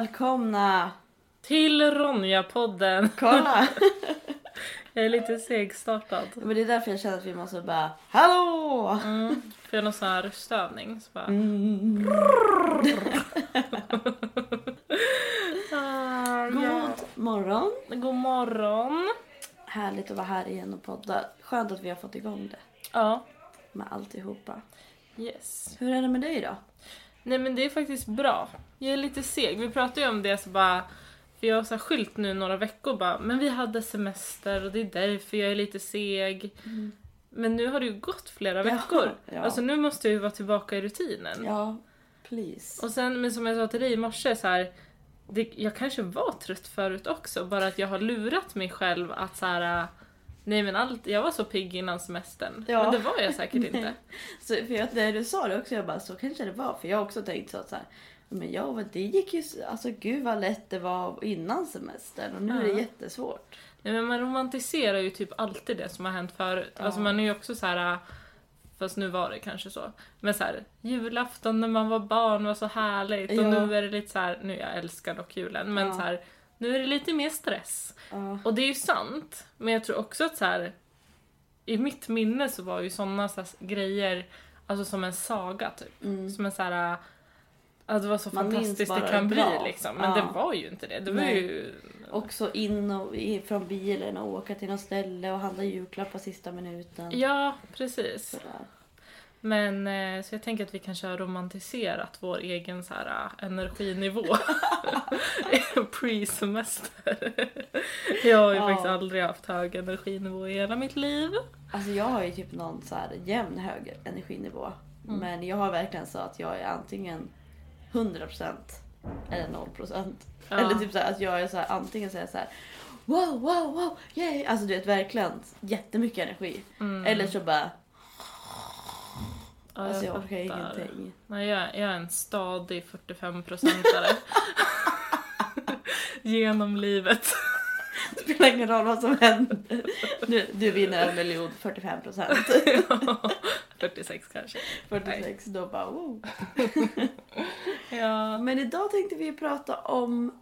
Välkomna! Till Ronja-podden. Kolla! Jag är lite segstartad. Men det är därför jag känner att vi måste bara Hallå! Mm. Får jag någon sån här röstövning? Så bara... Mm. Ah, God morgon! God morgon. Härligt att vara här igen och podda. Skönt att vi har fått igång det Ja, med alltihopa. yes. Hur är det med dig då? Nej men det är faktiskt bra. Jag är lite seg. Vi pratade ju om det så bara... För jag har så här skylt nu några veckor bara, men vi hade semester och det är därför jag är lite seg. Men nu har det ju gått flera Ja, veckor. ja. Alltså nu måste jag ju vara tillbaka i rutinen. Ja, please. Och sen, men som jag sa till dig i morse, så här, det, jag kanske var trött förut också, bara att jag har lurat mig själv att så här, nej men allt, jag var så pigg innan semestern. Ja. Men det var jag säkert inte. Så, för jag, när du sa det också, jag bara så kanske det var. För jag har också tänkt så att så här, men ja, det gick ju, alltså gud vad lätt det var innan semestern och nu är det Ja. jättesvårt. Nej, men man romantiserar ju typ alltid det som har hänt förut. Ja. Alltså man är ju också så här. Fast nu var det kanske så. Men så här, julafton när man var barn var så härligt och Ja. nu är det lite så här, nu jag älskar dock julen, men Ja. så här, nu är det lite mer stress. Ja. Och det är ju sant, men jag tror också att så här, i mitt minne så var ju sådana så grejer alltså som en saga typ. Mm. Som en så här, att det var så Man fantastiskt det kan det bli liksom. Men Ja. det var ju inte det. Det var Nej. ju... Också in och från bilen och åka till något ställe och handla julklappar sista minuten. Ja, precis. Sådär. Men eh, så jag tänker att vi kanske har romantiserat vår egen så här eh, energinivå. Pre-semester. Jag har ju Ja. faktiskt aldrig haft hög energinivå i hela mitt liv. Alltså jag har ju typ någon så här jämn hög energinivå. Mm. Men jag har verkligen så att jag är antingen 100% eller 0%. Ja. Eller typ så här, att jag är så här, antingen så är jag så här wow, wow, wow, yay! Alltså du vet verkligen jättemycket energi. Mm. Eller så bara, Ja, alltså jag orkar fattar. ingenting. Nej, jag, jag är en stadig 45-procentare. Genom livet. Det spelar ingen roll vad som händer. Du, du vinner en miljon 45%. 46 kanske. 46 då bara wow. Ja. Men idag tänkte vi prata om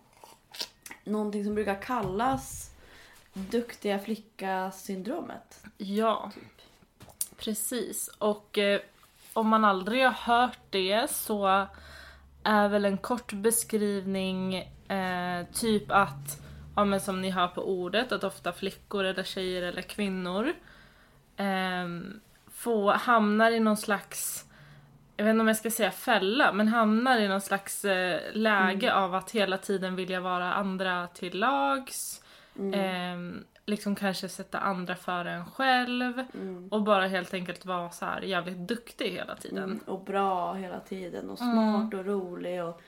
någonting som brukar kallas duktiga flicka-syndromet. ja, precis. Och eh, om man aldrig har hört det så är väl en kort beskrivning eh, typ att, ja men som ni hör på ordet, att ofta flickor eller tjejer eller kvinnor eh, få, hamnar i någon slags jag vet inte om jag ska säga fälla, men hamnar i någon slags eh, läge av att hela tiden vilja vara andra till lags. Mm. Liksom kanske sätta andra före en själv. Mm. Och bara helt enkelt vara så här jävligt duktig hela tiden. Mm. Och bra hela tiden och Mm. smart och rolig och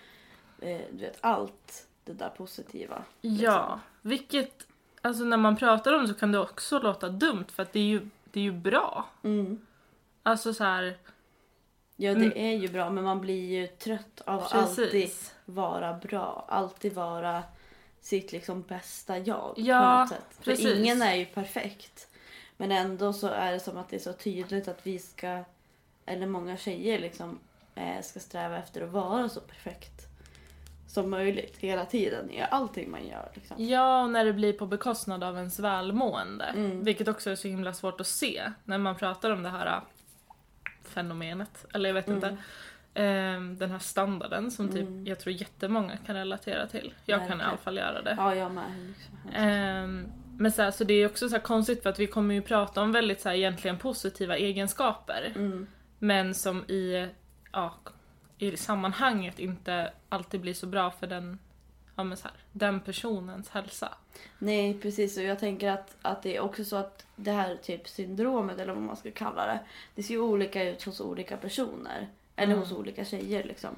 eh, du vet allt det där positiva. Ja, vilket, alltså när man pratar om det så kan det också låta dumt för att det är ju, det är ju bra. Mm. Alltså så här, Ja det Mm. är ju bra men man blir ju trött av att alltid vara bra. Alltid vara sitt liksom bästa jag Ja, på något sätt. precis. För ingen är ju perfekt. Men ändå så är det som att det är så tydligt att vi ska, eller många tjejer liksom, eh, ska sträva efter att vara så perfekt som möjligt hela tiden i allting man gör. Liksom. Ja, och när det blir på bekostnad av ens välmående. Mm. Vilket också är så himla svårt att se när man pratar om det här äh, fenomenet. Eller jag vet Mm. inte. Ehm, den här standarden som typ, Mm. jag tror jättemånga kan relatera till. Jag kan i Verkligen. alla fall göra det. Ja, jag med. Liksom. Men så, här, så det är också så konstigt för att vi kommer ju prata om väldigt så här, egentligen positiva egenskaper. Mm. Men som i, ja, i sammanhanget inte alltid blir så bra för den, ja, men så här, den personens hälsa. Nej, precis. Och jag tänker att, att det är också så att det här typ syndromet, eller vad man ska kalla det, det ser ju olika ut hos olika personer. Eller Mm. hos olika tjejer liksom.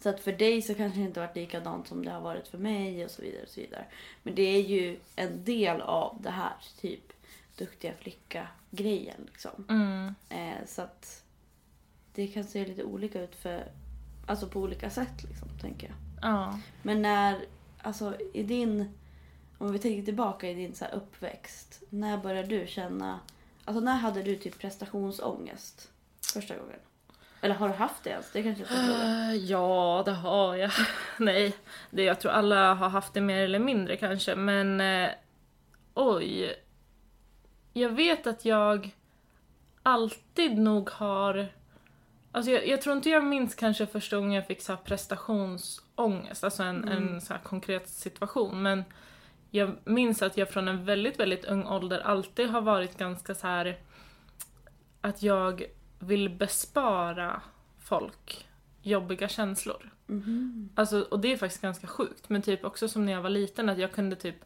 Så att för dig så kanske det inte varit likadant som det har varit för mig och så vidare. och så vidare. Men det är ju en del av det här typ duktiga flicka-grejen liksom. Mm. Eh, så att det kan se lite olika ut för, alltså på olika sätt liksom, tänker jag. Ja. Men när, alltså i din, om vi tänker tillbaka i din så här uppväxt. När började du känna, alltså när hade du typ prestationsångest första gången? Eller har du haft det ens? Det kanske fråga. Eh, Ja, det har jag. Nej, det, jag tror alla har haft det mer eller mindre kanske, men eh, oj. Jag vet att jag alltid nog har... Alltså jag, jag tror inte jag minns kanske första gången jag fick så här prestationsångest, alltså en, en så konkret situation, men jag minns att jag från en väldigt, väldigt ung ålder alltid har varit ganska så här att jag vill bespara folk jobbiga känslor. Mhm. Alltså, och det är faktiskt ganska sjukt, men typ också som när jag var liten att jag kunde typ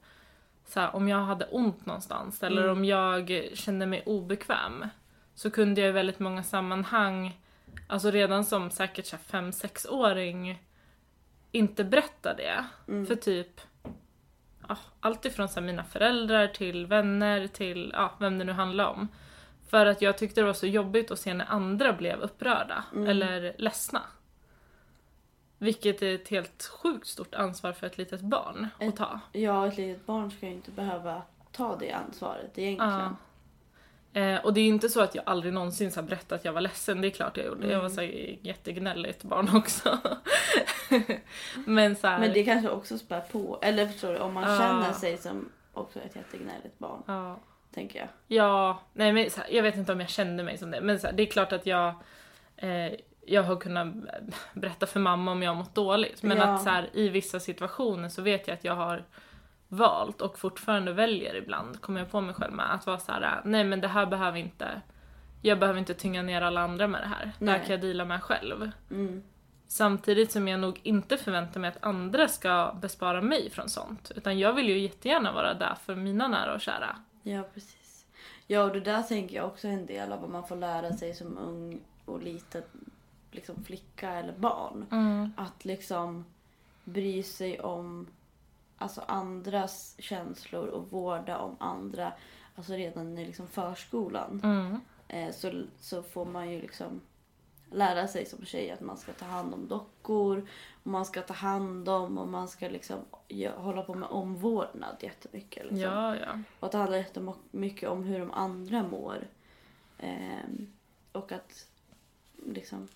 så här, om jag hade ont någonstans eller Mm. om jag kände mig obekväm så kunde jag i väldigt många sammanhang, alltså redan som säkert så här 5-6-åring inte berätta det. Mm. För typ ja, allt ifrån så här, mina föräldrar till vänner till ja, vem det nu handlar om. För att jag tyckte det var så jobbigt att se när andra blev upprörda Mm. eller ledsna. Vilket är ett helt sjukt stort ansvar för ett litet barn att Ett- ta. Ja, ett litet barn ska ju inte behöva ta det ansvaret egentligen. Ja. Eh, och det är inte så att jag aldrig någonsin så berättat att jag var ledsen, det är klart jag gjorde. Jag var Mm. så jättegnälligt barn också. Men så här, Men det kanske också spär på. Eller förstår du, om man Ja. känner sig som också ett jättegnälligt barn. ja. Tänker jag. Ja, nej men här, jag vet inte om jag kände mig som det, men här, det är klart att jag eh, jag har kunnat berätta för mamma om jag har mått dåligt. Men Ja. att så här, i vissa situationer så vet jag att jag har valt och fortfarande väljer ibland, kommer jag på mig själv med, att vara så här: nej men det här behöver inte, jag behöver inte tynga ner alla andra med det här. Det här Nej. kan jag deala med själv. Mm. Samtidigt som jag nog inte förväntar mig att andra ska bespara mig från sånt. Utan jag vill ju jättegärna vara där för mina nära och kära. Ja, precis. Ja, och det där tänker jag också är en del av vad man får lära sig som ung och liten liksom flicka eller barn. Att liksom bry sig om alltså andras känslor och vårda om andra. Alltså redan i liksom förskolan. Mm. Eh, så, så får man ju liksom lära sig som tjej att man ska ta hand om dockor. Och man ska ta hand om och man ska liksom hålla på med omvårdnad jättemycket. Liksom. Ja, ja. Och att det handlar jättemycket om hur de andra mår. Ehm, och att liksom...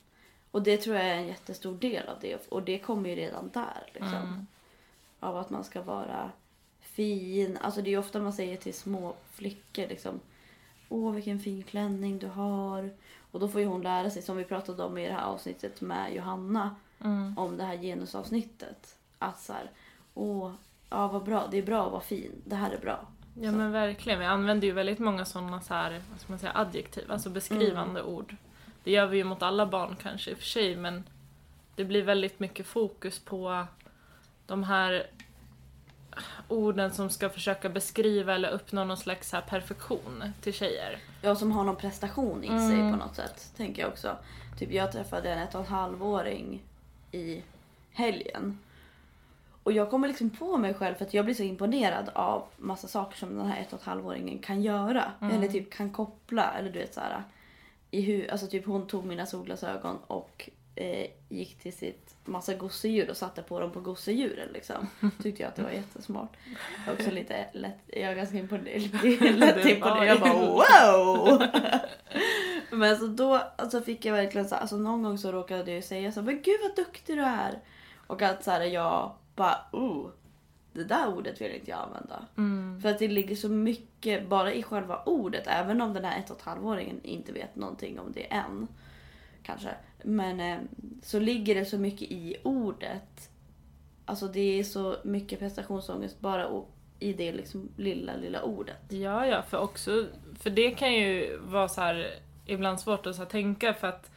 Och det tror jag är en jättestor del av det. Och det kommer ju redan där. Liksom. Mm. Av att man ska vara fin. Alltså det är ju ofta man säger till små flickor liksom. Åh vilken fin klänning du har. Och då får ju hon lära sig, som vi pratade om i det här avsnittet med Johanna. Mm. Om det här genusavsnittet. Att så här, åh, ja vad bra, det är bra att vara fin. Det här är bra. Ja Så. men verkligen, vi använder ju väldigt många sådana så här, vad ska man säga, adjektiv, alltså beskrivande ord. Det gör vi ju mot alla barn kanske i och för sig men det blir väldigt mycket fokus på de här orden som ska försöka beskriva eller uppnå någon slags här perfektion till tjejer. Ja, som har någon prestation i sig Mm. på något sätt. Tänker jag också. Typ jag träffade en ett och en halvåring i helgen. Och jag kommer liksom på mig själv för att jag blir så imponerad av massa saker som den här ett och ett halvåringen kan göra. Eller typ kan koppla. Eller du vet såhär. I hu- alltså typ hon tog mina solglasögon och eh, gick till sitt massa gosedjur och satte på dem på gosedjuren liksom. Tyckte jag att det var jättesmart. Jag också lite lätt, jag är ganska imponerad. Lätt Det imponerad. var Jag bara wow! Men så då alltså fick jag verkligen så här, alltså någon gång så råkade jag säga så här, men gud vad duktig du är. Och att så här, jag bara oh, det där ordet vill inte jag använda. Mm. För att det ligger så mycket bara i själva ordet, även om den här ett och ett halvåringen inte vet någonting om det än. Kanske. Men eh, så ligger det så mycket i ordet. Alltså det är så mycket prestationsångest bara i det liksom lilla, lilla ordet. Ja, ja, för också, för det kan ju vara så här ibland svårt att så tänka för att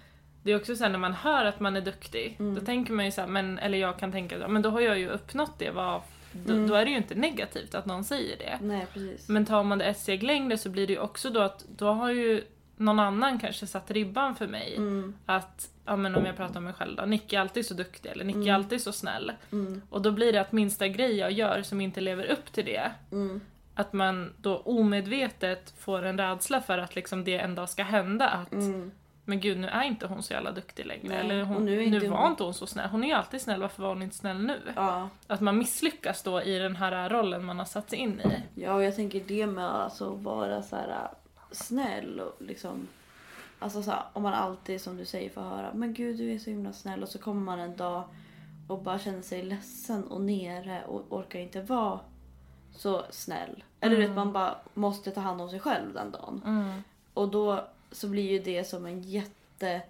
det är också så här när man hör att man är duktig, Mm. då tänker man ju så här, men, eller jag kan tänka, men då har jag ju uppnått det, vad, då, Mm. då är det ju inte negativt att någon säger det. Nej precis. Men tar man det ett steg längre så blir det ju också då att då har ju någon annan kanske satt ribban för mig. Mm, Att, ja men om jag pratar om mig själv då, Nicky är alltid så duktig eller Nicky är Mm. alltid så snäll. mm, Och då blir det att minsta grej jag gör som inte lever upp till det, mm. att man då omedvetet får en rädsla för att liksom det en dag ska hända. Att Mm. men gud nu är inte hon så jävla duktig längre. Nej, Eller hon, nu nu, var hon- inte hon så snäll. Hon är ju alltid snäll, varför var hon inte snäll nu? Ja. Att man misslyckas då i den här rollen man har satt sig in i. ja, och jag tänker det med alltså att vara så här snäll och liksom Alltså så här, om man alltid som du säger får höra men gud du är så himla snäll och så kommer man en dag och bara känner sig ledsen och nere och orkar inte vara så snäll. Eller du vet man bara måste ta hand om sig själv den dagen. Mm. Och då så blir ju det som en jätte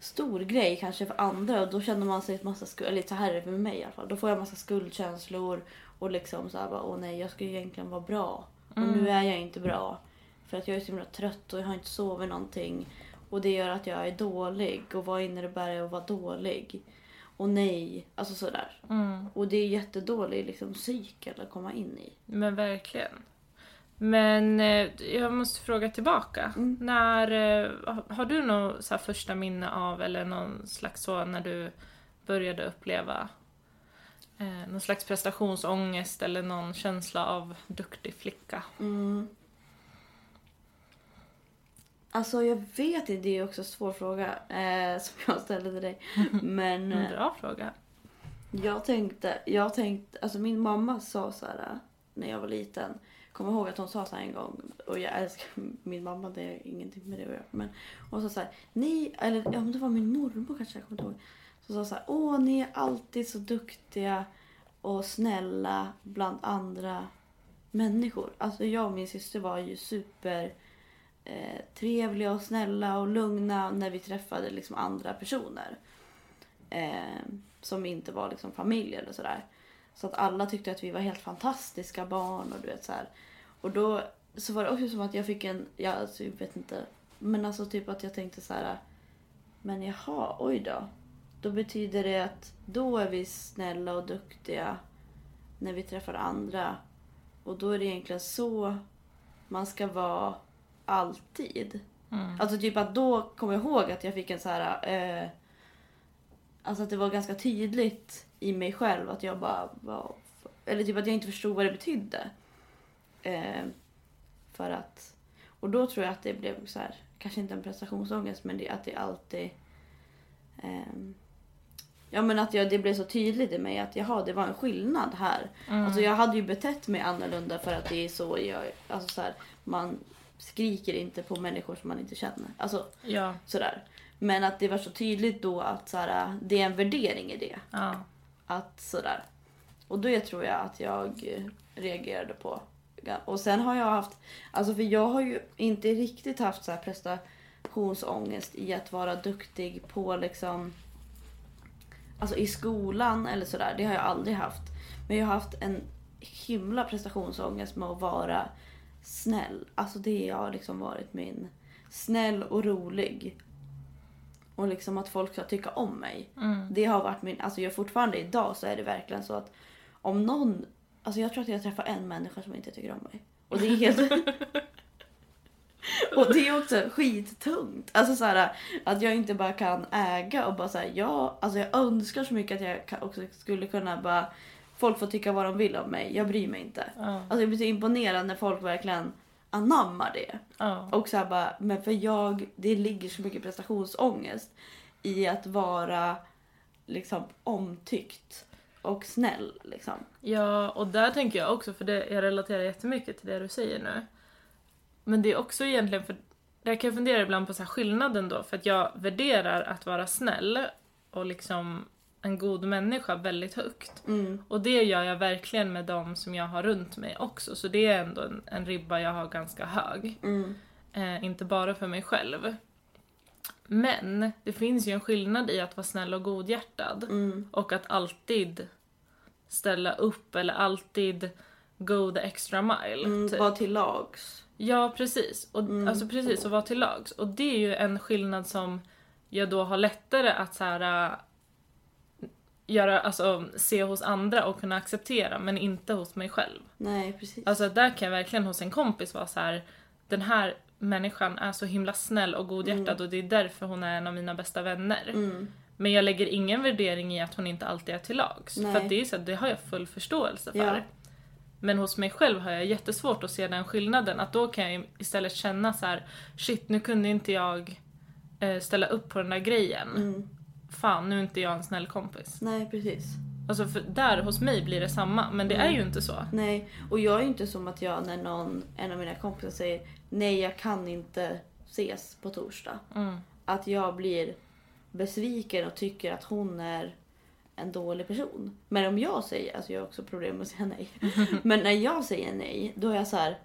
stor grej kanske för andra och då känner man sig ett massa skuld, eller så här är det med mig i alla fall. Då får jag massa skuldkänslor och liksom så här bara, åh nej jag ska ju egentligen vara bra. Och nu är jag inte bra. För att jag är så himla trött och jag har inte sovit någonting. Och det gör att jag är dålig och vad innebär det att vara dålig? Och nej, alltså sådär. Mm. Och det är jättedålig liksom, cykel att komma in i. Men verkligen. Men eh, jag måste fråga tillbaka. Mm. När, eh, har- du något så första minne av, eller någon slags så, när du började uppleva eh, någon slags prestationsångest eller någon känsla av duktig flicka? Mm. Alltså jag vet inte, det är också en svår fråga eh, som jag ställde till dig. Men En eh, bra fråga. jag tänkte, jag tänkte, alltså min mamma sa så här eh, när jag var liten. Kommer ihåg att hon sa så här en gång och jag älskar min mamma, det är ingenting med det att göra. Men hon sa så här, ni, eller ja, det var min mormor kanske jag kommer inte ihåg. Så sa så här, åh ni är alltid så duktiga och snälla bland andra människor. Alltså jag och min syster var ju super eh, trevliga och snälla och lugna när vi träffade liksom andra personer. Eh, som inte var liksom familj eller sådär. Så att alla tyckte att vi var helt fantastiska barn och du vet så här. Och då så var det också som att jag fick en, ja alltså jag vet inte. Men alltså typ att jag tänkte så här. Men jaha, oj då. Då betyder det att då är vi snälla och duktiga när vi träffar andra. Och då är det egentligen så man ska vara alltid. Mm. Alltså typ att då kommer jag ihåg att jag fick en så här... Eh, alltså att det var ganska tydligt i mig själv att jag bara var... Eller typ att jag inte förstod vad det betydde. Eh, för att... Och då tror jag att det blev så här, kanske inte en prestationsångest men det, att det alltid... ehm, ja men att jag, det blev så tydligt i mig att jaha, det var en skillnad här. Mm. Alltså jag hade ju betett mig annorlunda för att det är så jag... Alltså så här, man skriker inte på människor som man inte känner. Alltså Ja, sådär. Men att det var så tydligt då att så här, det är en värdering i det. ja. Att sådär. Och det tror jag att jag eh, reagerade på. Och sen har jag haft, alltså för jag har ju inte riktigt haft så här prestationsångest i att vara duktig på liksom, alltså i skolan eller sådär. Det har jag aldrig haft. Men jag har haft en himla prestationsångest med att vara snäll. Alltså det har liksom varit min, snäll och rolig. Och liksom att folk ska tycka om mig. Mm. Det har varit min, alltså jag fortfarande idag så är det verkligen så att om någon, alltså jag tror att jag träffar en människa som inte tycker om mig. Och det är helt... och det är också skittungt. Alltså så här, att jag inte bara kan äga och bara säga ja, alltså jag önskar så mycket att jag också skulle kunna bara, folk får tycka vad de vill om mig, jag bryr mig inte. Ja. Alltså jag blir så imponerad när folk verkligen anammar det. ja. Och så här bara, men för jag, det ligger så mycket prestationsångest i att vara liksom omtyckt och snäll liksom. Ja, och där tänker jag också, för det, jag relaterar jättemycket till det du säger nu. Men det är också egentligen, för jag kan fundera ibland på så här skillnaden då, för att jag värderar att vara snäll och liksom en god människa väldigt högt. Mm. Och det gör jag verkligen med de som jag har runt mig också, så det är ändå en, en ribba jag har ganska hög. Mm. Eh, inte bara för mig själv. Men det finns ju en skillnad i att vara snäll och godhjärtad Mm. och att alltid ställa upp eller alltid go the extra mile. Mm, typ. var till lags. Ja, precis. Och, Mm. Alltså precis, och vara till lags. Och det är ju en skillnad som jag då har lättare att så här, göra, alltså, se hos andra och kunna acceptera, men inte hos mig själv. Nej precis. Alltså där kan jag verkligen hos en kompis vara så här. den här människan är så himla snäll och godhjärtad och det är därför hon är en av mina bästa vänner. Mm. Men jag lägger ingen värdering i att hon inte alltid är till lags. Nej. För det, är så att det har jag full förståelse för. Ja. Men hos mig själv har jag jättesvårt att se den skillnaden. Att då kan jag istället känna så här: shit nu kunde inte jag eh, ställa upp på den där grejen. Mm. Fan, nu är inte jag en snäll kompis. Nej precis. Alltså för där hos mig blir det samma, men det är Mm. ju inte så. Nej, och jag är ju inte som att jag när någon, en av mina kompisar säger nej jag kan inte ses på torsdag. Mm. Att jag blir besviken och tycker att hon är en dålig person. Men om jag säger, alltså jag har också problem med att säga nej. Men när jag säger nej, då är jag så här.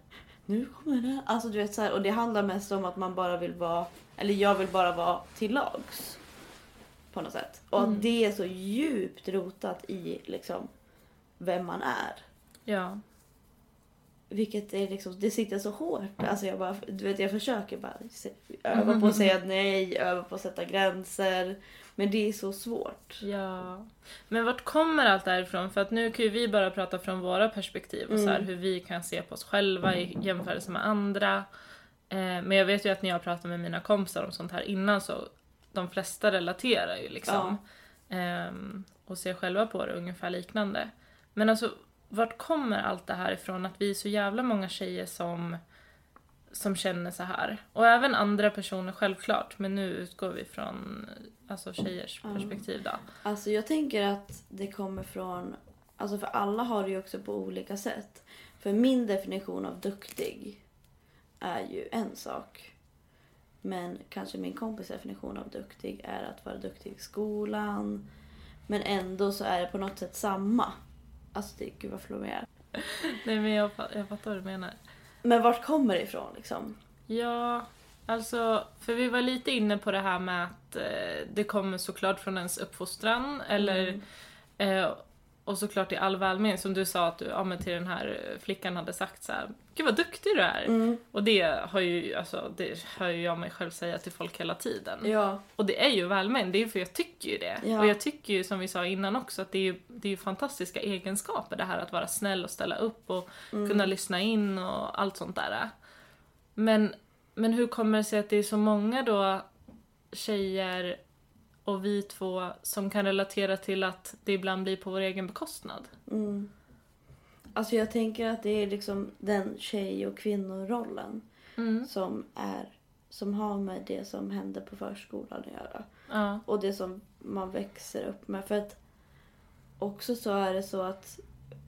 Nu kommer det. Alltså du vet så här, och det handlar mest om att man bara vill vara, eller jag vill bara vara till lags. På något sätt. Och Mm. att det är så djupt rotat i liksom vem man är. Ja. Vilket är liksom, det sitter så hårt. Alltså jag bara, du vet jag försöker bara öva på att säga nej, öva på att sätta gränser. Men det är så svårt. Ja. Men vart kommer allt det här ifrån? För att nu kan ju vi bara prata från våra perspektiv och så här, Mm. hur vi kan se på oss själva i jämförelse med andra. Eh, men jag vet ju att när jag pratar med mina kompisar om sånt här innan så de flesta relaterar ju liksom. Ehm, och ser själva på det ungefär liknande. Men alltså, vart kommer allt det här ifrån? Att vi är så jävla många tjejer som, som känner så här. Och även andra personer självklart. Men nu utgår vi från alltså, tjejers Ja. perspektiv då. Alltså jag tänker att det kommer från, alltså för alla har det ju också på olika sätt. För min definition av duktig är ju en sak. Men kanske min kompis definition av duktig är att vara duktig i skolan. Men ändå så är det på något sätt samma. Alltså det, gud vad flummig jag är. Nej men jag, jag fattar vad du menar. Men vart kommer det ifrån liksom? Ja, alltså, för vi var lite inne på det här med att eh, det kommer såklart från ens uppfostran eller Mm. eh, och såklart i all välmening som du sa att du ja, men till den här flickan hade sagt så här, Gud vad duktig du är! Mm. Och det har ju, alltså, det hör ju jag mig själv säga till folk hela tiden. Ja. Och det är ju välment, det är ju för jag tycker ju det. Ja. Och jag tycker ju som vi sa innan också att det är ju, det är ju fantastiska egenskaper det här att vara snäll och ställa upp och Mm. kunna lyssna in och allt sånt där. Men, men hur kommer det sig att det är så många då tjejer och vi två som kan relatera till att det ibland blir på vår egen bekostnad? Mm. Alltså jag tänker att det är liksom den tjej och kvinnorollen Mm. som är som har med det som händer på förskolan att göra. Ja. Och det som man växer upp med. För att också så är det så att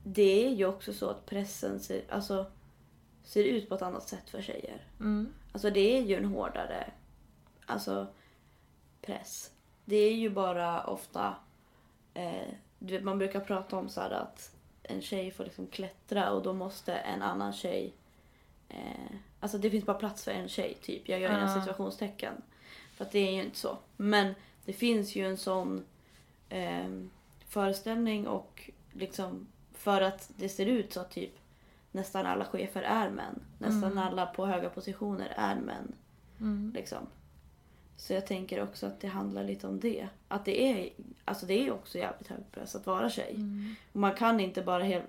det är ju också så att pressen ser, alltså, ser ut på ett annat sätt för tjejer. Mm. Alltså det är ju en hårdare alltså, press. Det är ju bara ofta, eh, du vet, man brukar prata om så att en tjej får liksom klättra och då måste en annan tjej eh, Alltså det finns bara plats för en tjej typ. Jag gör Ja. inom situationstecken. För att det är ju inte så. Men det finns ju en sån eh, föreställning och liksom för att det ser ut så att typ nästan alla chefer är män. Nästan Mm. alla på höga positioner är män. Mm. Liksom. Så jag tänker också att det handlar lite om det. Att det är, alltså det är också jävligt hög press att vara tjej. Mm. Och man kan inte bara helt...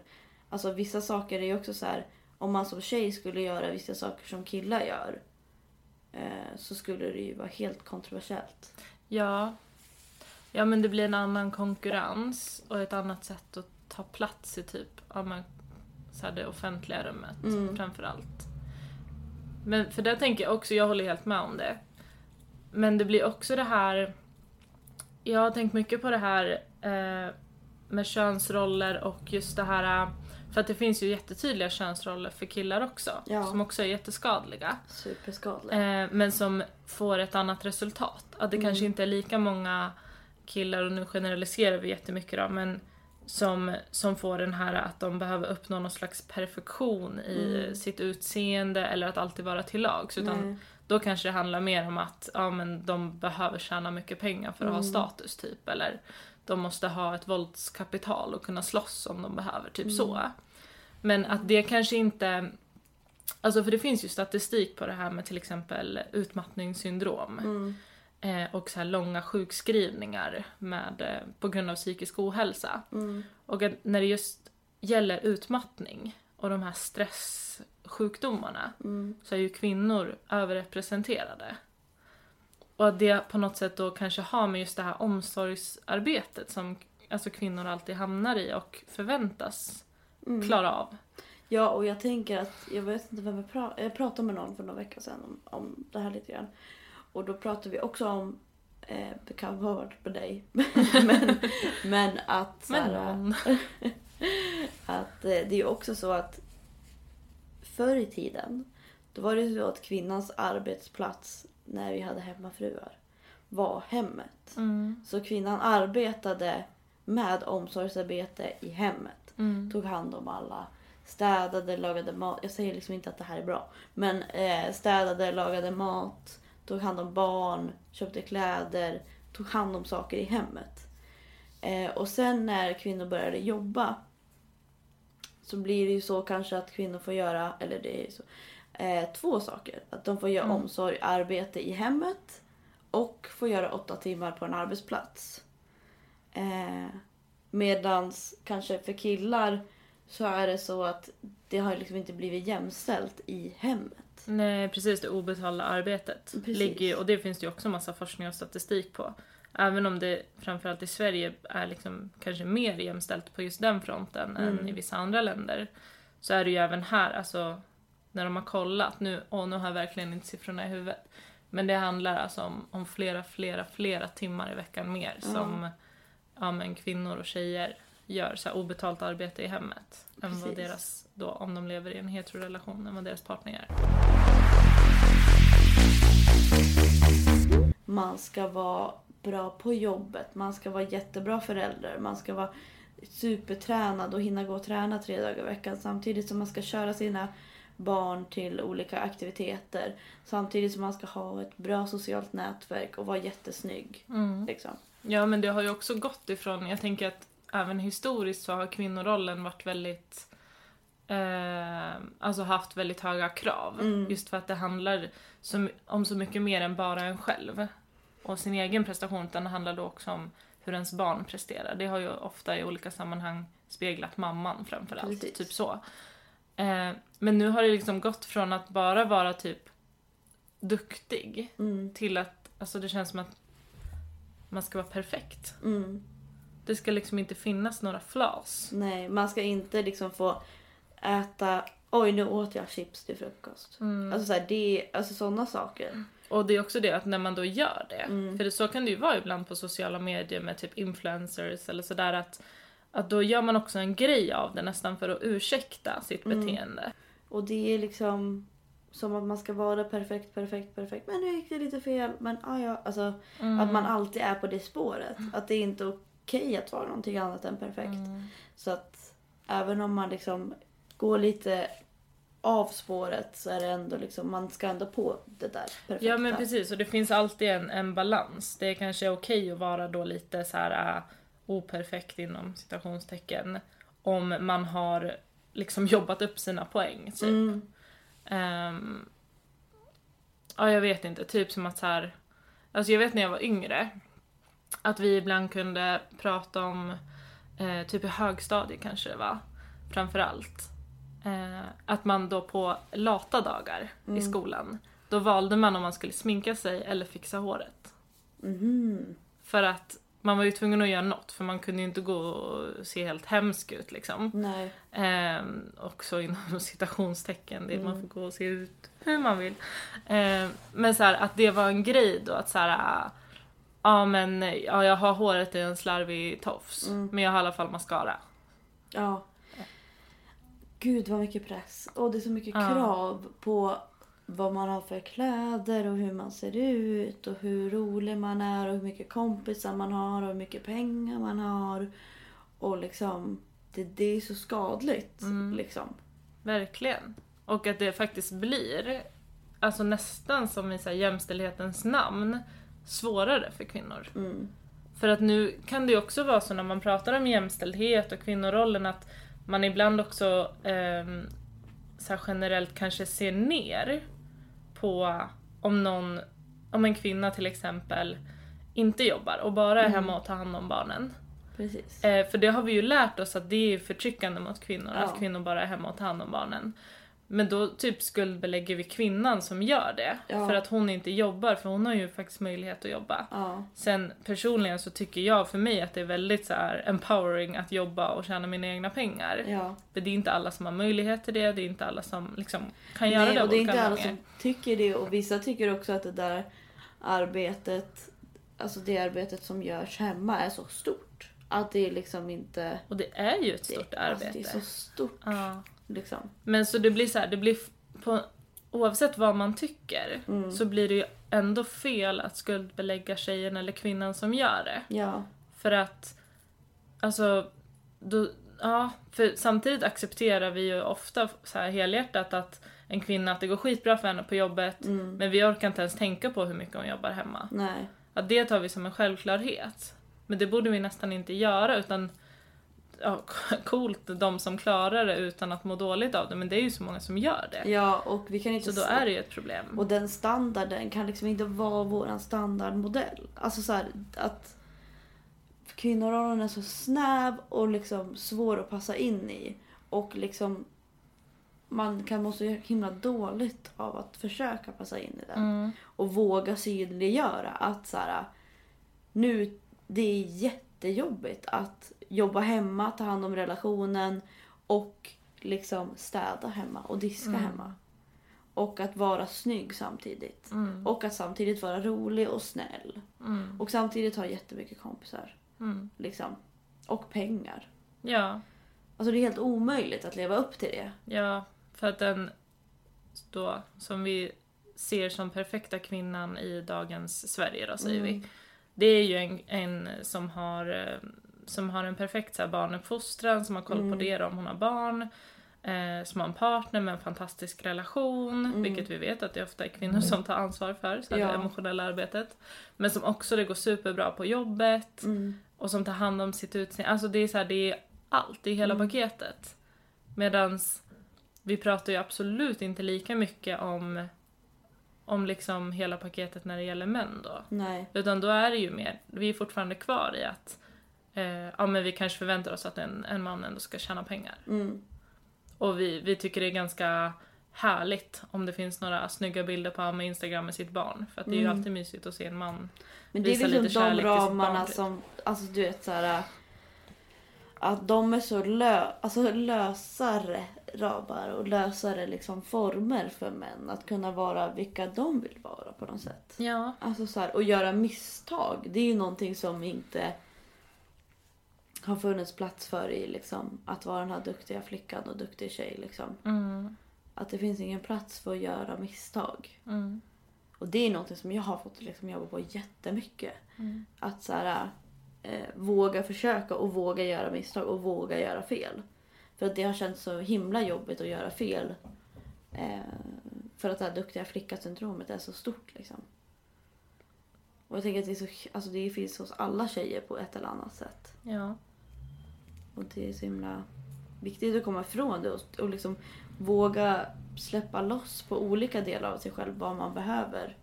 Alltså vissa saker är ju också så här. Om man som tjej skulle göra vissa saker som killar gör. Eh, så skulle det ju vara helt kontroversiellt. Ja. Ja men det blir en annan konkurrens och ett annat sätt att ta plats i typ ja, men, så här det offentliga rummet Mm. framför allt. Men för där tänker jag också, jag håller helt med om det. Men det blir också det här, jag har tänkt mycket på det här eh, med könsroller och just det här, för att det finns ju jättetydliga könsroller för killar också, Ja. som också är jätteskadliga. Superskadligt. Eh, men som får ett annat resultat. Att det Mm. kanske inte är lika många killar, och nu generaliserar vi jättemycket då, men som, som får den här att de behöver uppnå någon slags perfektion i Mm. sitt utseende eller att alltid vara till lags. Utan Nej. Då kanske det handlar mer om att ja, men de behöver tjäna mycket pengar för att ha Mm. status typ. Eller de måste ha ett våldskapital och kunna slåss om de behöver, typ så. Men att det kanske inte... Alltså för det finns ju statistik på det här med till exempel utmattningssyndrom. Mm. Eh, och så här långa sjukskrivningar med, eh, på grund av psykisk ohälsa. Mm. Och att när det just gäller utmattning och de här stresssjukdomarna Mm. så är ju kvinnor överrepresenterade. Och att det på något sätt då kanske har med just det här omsorgsarbetet som alltså kvinnor alltid hamnar i och förväntas Mm. klara av. Ja, och jag tänker att, jag vet inte vem jag pratade, jag pratade med någon för några veckor sedan om, om det här lite grann. Och då pratade vi också om, eh, det kan ha varit på dig, men, men att Men någon. att eh, det är ju också så att förr i tiden Då var det så att kvinnans arbetsplats när vi hade hemmafruar var hemmet. Mm. Så kvinnan arbetade med omsorgsarbete i hemmet. Mm. Tog hand om alla. Städade, lagade mat. Jag säger liksom inte att det här är bra. Men eh, städade, lagade mat. Tog hand om barn. Köpte kläder. Tog hand om saker i hemmet. Eh, och sen när kvinnor började jobba. Så blir det ju så kanske att kvinnor får göra, eller det är så. Eh, två saker. Att de får göra Mm. omsorg, arbete i hemmet. Och får göra åtta timmar på en arbetsplats. Eh, medans kanske för killar så är det så att det har liksom inte blivit jämställt i hemmet. Nej precis, det obetalda arbetet. Precis. Ligger, och det finns det ju också massa forskning och statistik på. Även om det framförallt i Sverige är liksom kanske mer jämställt på just den fronten än Mm. i vissa andra länder. Så är det ju även här, alltså när de har kollat, nu, och nu har jag verkligen inte siffrorna i huvudet. Men det handlar alltså om, om flera, flera, flera timmar i veckan mer Ja. som ja, men kvinnor och tjejer gör så här obetalt arbete i hemmet. Än vad deras, då, om de lever i en heterorelation, än vad deras partner gör. Man ska vara bra på jobbet, man ska vara jättebra förälder, man ska vara supertränad och hinna gå och träna tre dagar i veckan samtidigt som man ska köra sina barn till olika aktiviteter. Samtidigt som man ska ha ett bra socialt nätverk och vara jättesnygg. Mm. Liksom. Ja, men det har ju också gått ifrån, jag tänker att även historiskt så har kvinnorollen varit väldigt, eh, alltså haft väldigt höga krav. Mm. Just för att det handlar så, om så mycket mer än bara en själv och sin egen prestation, utan det handlar då också om hur ens barn presterar. Det har ju ofta i olika sammanhang speglat mamman framförallt, Precis. typ så. Eh, men nu har det liksom gått från att bara vara typ duktig Mm. till att, alltså det känns som att man ska vara perfekt. Mm. Det ska liksom inte finnas några flas. Nej, man ska inte liksom få äta Oj, nu åt jag chips till frukost. Mm. Alltså, så här, det, alltså sådana saker. Och det är också det att när man då gör det, Mm. för det, så kan det ju vara ibland på sociala medier med typ influencers eller sådär att, att då gör man också en grej av det nästan för att ursäkta sitt Mm. beteende. Och det är liksom som att man ska vara perfekt, perfekt, perfekt. Men nu gick det lite fel. Men ah, ja, alltså Mm. att man alltid är på det spåret. Att det är inte okej att vara någonting annat än perfekt. Mm. Så att även om man liksom går lite av spåret så är det ändå liksom, man ska ändå på det där perfekta. Ja men precis, och det finns alltid en, en balans. Det är kanske okej att vara då lite så här äh, operfekt inom citationstecken om man har liksom jobbat upp sina poäng. Typ. Mm, Ehm, ja, jag vet inte. Typ som att så här... Alltså jag vet när jag var yngre att vi ibland kunde prata om, eh, typ i högstadiet kanske det var, framförallt. Eh, att man då på lata dagar i Mm. skolan, då valde man om man skulle sminka sig eller fixa håret. mhm. För att man var ju tvungen att göra något, för man kunde ju inte gå och se helt hemsk ut liksom. Nej. Ehm, också inom citationstecken, det man Mm. får gå och se ut hur man vill. Ehm, men så här, att det var en grej då att så här, ah, ja men ja, jag har håret i en slarvig tofs, Mm. men jag har i alla fall mascara. Ja. Gud vad mycket press. Och det är så mycket Ja. krav på vad man har för kläder och hur man ser ut och hur rolig man är och hur mycket kompisar man har och hur mycket pengar man har. Och liksom, det, det är så skadligt. Mm. Liksom. Verkligen. Och att det faktiskt blir, alltså nästan som i så här, jämställdhetens namn, svårare för kvinnor. Mm. För att nu kan det ju också vara så när man pratar om jämställdhet och kvinnorollen att man ibland också ehm, så generellt kanske ser ner på om någon, om en kvinna till exempel inte jobbar och bara är Mm. hemma och tar hand om barnen. Precis. Eh, för det har vi ju lärt oss att det är förtryckande mot kvinnor, Ja. att kvinnor bara är hemma och tar hand om barnen. Men då typ skuldbelägger vi kvinnan som gör det. Ja. För att hon inte jobbar, för hon har ju faktiskt möjlighet att jobba. Ja. Sen personligen så tycker jag för mig att det är väldigt så här empowering att jobba och tjäna mina egna pengar. ja. För det är inte alla som har möjlighet till det, det är inte alla som liksom kan göra Nej, det och det är inte alla som tycker det och vissa tycker också att det där arbetet, alltså det arbetet som görs hemma är så stort. Att det är liksom inte... Och det är ju ett Det, stort alltså, arbete. det är så stort Ja. liksom. Men så det blir så här, det blir på oavsett vad man tycker Mm. så blir det ju ändå fel att skuldbelägga tjejen eller kvinnan som gör det. Ja. För att, alltså, då, ja, för samtidigt accepterar vi ju ofta så här helhjärtat att en kvinna, att det går skitbra för henne på jobbet, Mm. men vi orkar inte ens tänka på hur mycket hon jobbar hemma. Nej. Att det tar vi som en självklarhet. Men det borde vi nästan inte göra utan ja, coolt de som klarar det utan att må dåligt av det men det är ju så många som gör det. Ja, och vi kan inte... Så då är det ju ett problem. Och den standarden kan liksom inte vara våran standardmodell. Alltså så här, att kvinnorollen är så snäv och liksom svår att passa in i. Och liksom man kan må så himla dåligt av att försöka passa in i den. Mm. Och våga synliggöra att så här, nu, det är jättejobbigt att jobba hemma, ta hand om relationen och liksom städa hemma och diska Mm. hemma. Och att vara snygg samtidigt. Mm. Och att samtidigt vara rolig och snäll. Mm. Och samtidigt ha jättemycket kompisar. Mm. Liksom. Och pengar. Ja, Alltså det är helt omöjligt att leva upp till det. ja, för att den då som vi ser som perfekta kvinnan i dagens Sverige då säger vi. Mm. Det är ju en, en som har eh, som har en perfekt så här, barnuppfostran, som har koll på Mm. det om hon har barn. Eh, som har en partner med en fantastisk relation, Mm. vilket vi vet att det ofta är kvinnor som tar ansvar för, så Ja. det emotionella arbetet. Men som också det går superbra på jobbet Mm. och som tar hand om sitt utseende. Alltså det är så här, det är allt, det är hela Mm. paketet. Medans vi pratar ju absolut inte lika mycket om om liksom hela paketet när det gäller män då. Nej. Utan då är det ju mer, vi är fortfarande kvar i att eh, ja men vi kanske förväntar oss att en, en man ändå ska tjäna pengar. Mm. Och vi, vi tycker det är ganska härligt om det finns några snygga bilder på med Instagram med sitt barn. För att det är ju Mm. alltid mysigt att se en man. Men det är Visa liksom lite de kärlek till sitt ramarna barn, typ. som, alltså du vet såhär. Att de är så lö, alltså lösare ramar och lösare liksom former för män. Att kunna vara vilka de vill vara på något sätt. Ja. Alltså så här, och göra misstag. Det är ju någonting som inte har funnits plats för i liksom, att vara den här duktiga flickan och duktig tjej. Liksom. Mm. Att det finns ingen plats för att göra misstag. Mm. Och det är någonting som jag har fått liksom jobba på jättemycket. Mm. Att så här, eh, våga försöka och våga göra misstag och våga göra fel. För att det har känts så himla jobbigt att göra fel. Eh, för att det här duktiga flicka-syndromet är så stort liksom. Och jag tänker att det, är så, alltså det finns hos alla tjejer på ett eller annat sätt. Ja. Och det är så himla viktigt att komma ifrån det och, och liksom våga släppa loss på olika delar av sig själv vad man behöver.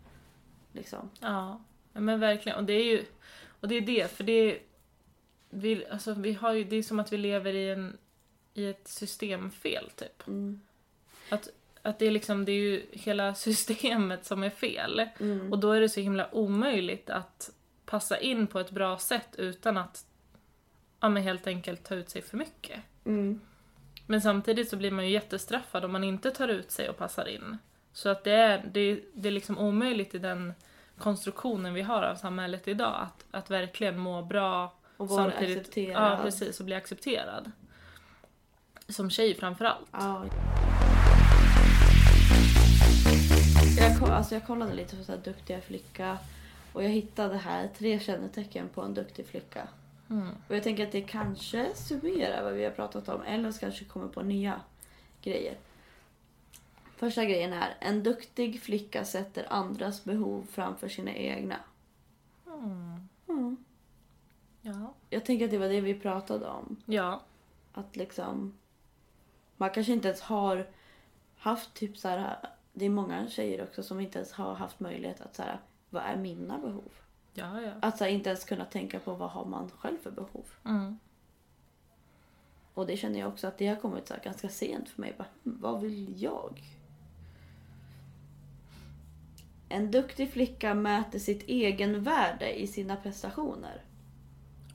Liksom. Ja, men verkligen. Och det är ju och det är det, för det är, vi, alltså, vi har ju, det är som att vi lever i, en, i ett systemfel typ. Mm. Att det är liksom, det är ju hela systemet som är fel. Mm. Och då är det så himla omöjligt att passa in på ett bra sätt utan att ja, men helt enkelt ta ut sig för mycket. Mm. Men samtidigt så blir man ju jättestraffad om man inte tar ut sig och passar in. Så att det är, det, det är liksom omöjligt i den konstruktionen vi har av samhället idag att, att verkligen må bra Och vara samtidigt, accepterad. Ja, precis, och bli accepterad. Som tjej framförallt. Ja. Jag, alltså jag kollade lite på så här duktiga flicka och jag hittade här tre kännetecken på en duktig flicka. Mm. Och jag tänker att det kanske summerar vad vi har pratat om eller så kanske kommer på nya grejer. Första grejen är en duktig flicka sätter andras behov framför sina egna. Mm. Mm. Ja. Jag tänker att det var det vi pratade om. Ja. Att liksom... Man kanske inte ens har haft typ så här... Det är många tjejer också som inte ens har haft möjlighet att så här, vad är mina behov? Ja, ja. Att så här, inte ens kunna tänka på vad har man själv för behov. Mm. Och det känner jag också att det har kommit så ganska sent för mig. Bara, "Hm, vad vill jag? En duktig flicka mäter sitt egenvärde i sina prestationer.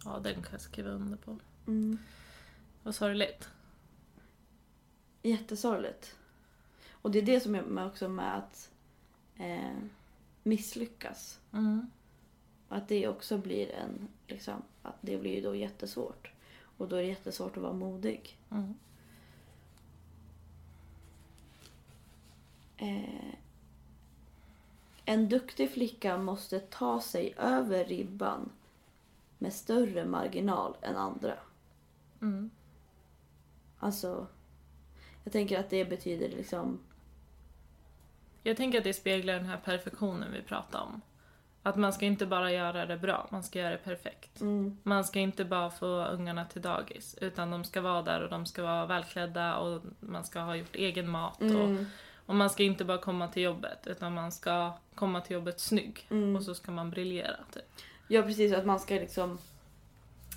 Ja, den kan jag skriva under på. Mm. Vad sorgligt. Jättesorgligt. Och det är det som är också med att eh, misslyckas. Mm. Att det också blir en, liksom, att det blir ju då jättesvårt. Och då är det jättesvårt att vara modig. Mm. Eh, en duktig flicka måste ta sig över ribban med större marginal än andra. Mm. Alltså, jag tänker att det betyder liksom... Jag tänker att det speglar den här perfektionen vi pratade om. Att man ska inte bara göra det bra, man ska göra det perfekt. Mm, Man ska inte bara få ungarna till dagis, utan de ska vara där och de ska vara välklädda och man ska ha gjort egen mat. Mm, och man ska inte bara komma till jobbet, utan man ska komma till jobbet snygg. mm. Och så ska man briljera. Typ. Ja, precis. Att man ska liksom...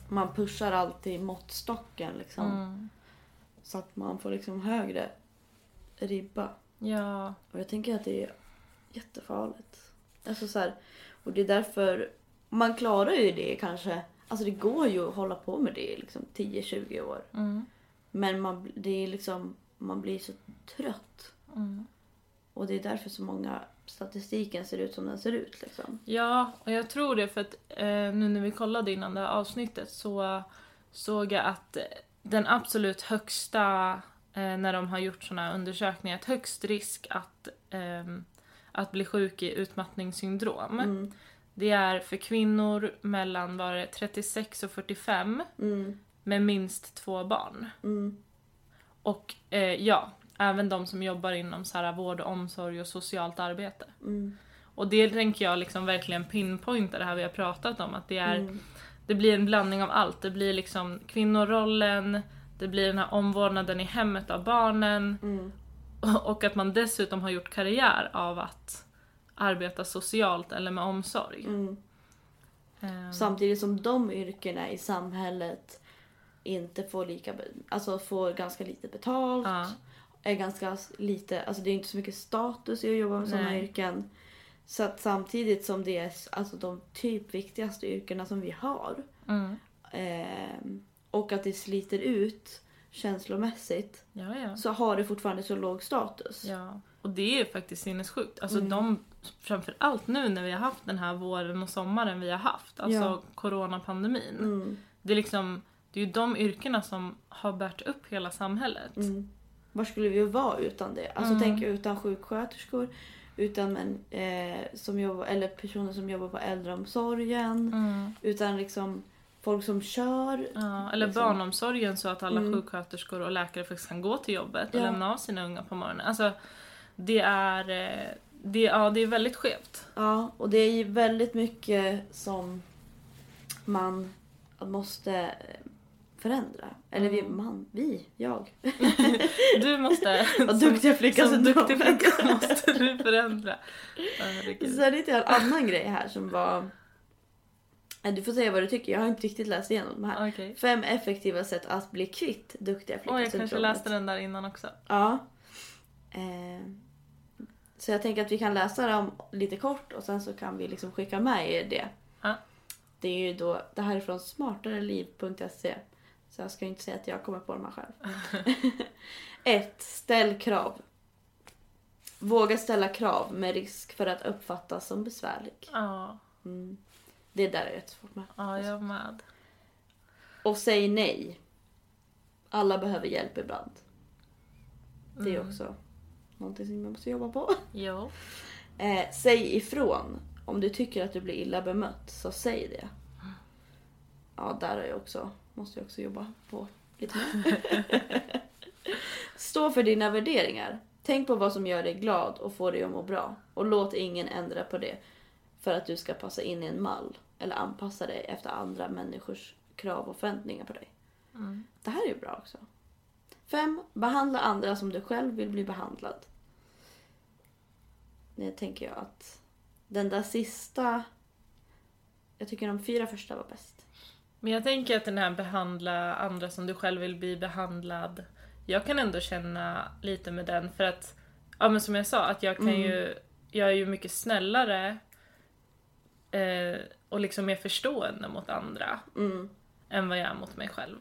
Man pushar alltid måttstocken liksom. Mm. Så att man får liksom högre ribba. Ja, Och jag tänker att det är jättefarligt. Alltså så här, och det är därför... Man klarar ju det kanske. Alltså det går ju att hålla på med det i liksom 10-20 år. mm. Men man, det är liksom, man blir så trött. Mm. Och det är därför så många statistiken ser ut som den ser ut. Liksom. Ja, och jag tror det för att eh, nu när vi kollade innan det här avsnittet så såg jag att eh, den absolut högsta, eh, när de har gjort här undersökningar, att högst risk att, ehm, att bli sjuk i utmattningssyndrom, Mm. det är för kvinnor mellan var det 36 och 45 Mm. med minst två barn. Mm. Och eh, ja, även de som jobbar inom så här vård och omsorg och socialt arbete. Mm. Och det tänker jag liksom verkligen pinpointa det här vi har pratat om, att det är Mm. det blir en blandning av allt. Det blir liksom kvinnorollen, det blir den här omvårdnaden i hemmet av barnen Mm. och att man dessutom har gjort karriär av att arbeta socialt eller med omsorg. Mm. Ehm, Samtidigt som de yrkena i samhället inte får lika, alltså får ganska lite betalt. Ja. Är ganska lite, alltså det är inte så mycket status i att jobba med sådana yrken. Så att samtidigt som det är alltså de typ viktigaste yrkena som vi har. Mm. ehm, och att det sliter ut känslomässigt. Ja, ja. Så har det fortfarande så låg status. ja. Och det är faktiskt sinnessjukt. Alltså Mm. de, framförallt nu när vi har haft den här våren och sommaren vi har haft, alltså Ja. coronapandemin. Mm, Det är liksom, det är ju de yrkena som har bärt upp hela samhället. mm. Var skulle vi vara utan det? Alltså Mm. tänk utan sjuksköterskor, utan men, eh, som jobbar, eller personer som jobbar på äldreomsorgen, Mm. utan liksom folk som kör. Ja, eller Liksom. barnomsorgen så att alla Mm. sjuksköterskor och läkare faktiskt kan gå till jobbet och Ja. lämna av sina unga på morgonen. Alltså, det är, eh, det, ja, det är väldigt skevt. Ja, och det är ju väldigt mycket som man måste förändra. Eller vi, man, vi, jag. Du måste, Vad duktig jag flicka som så duktig flicka måste du förändra. Herregud. Så är det en annan grej här som var... Du får säga vad du tycker, jag har inte riktigt läst igenom de här. Okej. Fem effektiva sätt att bli kvitt duktiga Oj, jag kanske läste den där innan också. Ja. Eh, så jag tänker att vi kan läsa dem lite kort och sen så kan vi liksom skicka med er det. Ja. Det är ju då, det här är från smartareliv.se. Så jag ska inte säga att jag kommer på de här själv. 1. Ställ krav. Våga ställa krav med risk för att uppfattas som besvärlig. Ja, Mm. Det där är jättesvårt med. ja jag med. Och säg nej. Alla behöver hjälp ibland. Det är Mm. också någonting som man måste jobba på. Jo. Eh, säg ifrån. Om du tycker att du blir illa bemött, så säg det. Ja, där är jag också, måste jag också jobba på lite mer. Stå för dina värderingar. Tänk på vad som gör dig glad och får dig att må bra. Och låt ingen ändra på det för att du ska passa in i en mall eller anpassa dig efter andra människors krav och förväntningar på dig. Mm. Det här är ju bra också. 5. Behandla andra som du själv vill bli behandlad. Det tänker jag att den där sista... Jag tycker de fyra första var bäst. Men jag tänker att den här behandla andra som du själv vill bli behandlad. Jag kan ändå känna lite med den för att, ja men som jag sa, att jag kan Mm. ju, jag är ju mycket snällare eh, och liksom mer förstående mot andra Mm. än vad jag är mot mig själv.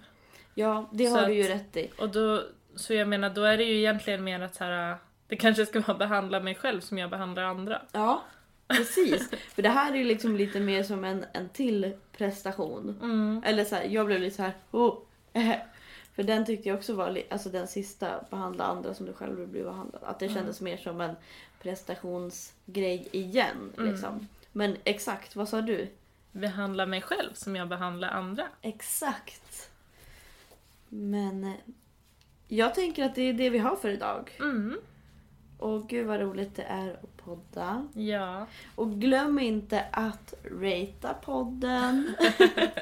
Ja, det Så har att- du ju rätt i. Och då, så jag menar, då är det ju egentligen mer att så här, det kanske ska vara behandla mig själv som jag behandlar andra. Ja, precis. För det här är ju liksom lite mer som en, en till prestation. Mm. Eller så här, jag blev lite så här, oh, eh. För den tyckte jag också var, alltså den sista, behandla andra som du själv vill bli behandlad. Att det Mm. kändes mer som en prestationsgrej igen. Mm. Liksom. Men exakt, vad sa du? Behandla mig själv som jag behandlar andra. Exakt. Men eh, jag tänker att det är det vi har för idag. Mm. Och gud vad roligt det är att podda. Ja. Och glöm inte att ratea podden.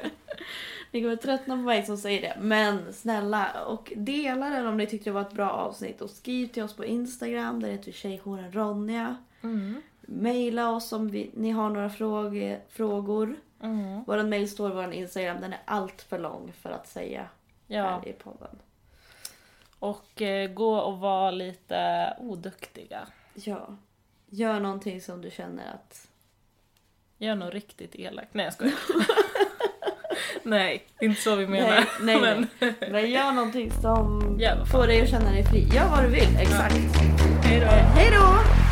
ni kommer tröttna på mig som säger det. Men snälla, och dela den om ni tyckte det var ett bra avsnitt. Och skriv till oss på Instagram, där heter vi Tjejjouren Ronja. Mm. Maila oss om vi, ni har några fråge, frågor. Mm. Vår mail står vår Instagram, den är allt för lång för att säga Ja. här i podden. Och eh, gå och vara lite oduktiga. Ja. Gör någonting som du känner att... Gör något riktigt elakt. Nej jag skojar. Nej, det är inte så vi menar. Nej, nej, Men, nej. Men gör någonting som fan får dig att känna dig fri. Gör vad du vill, exakt. hej då. Hej då!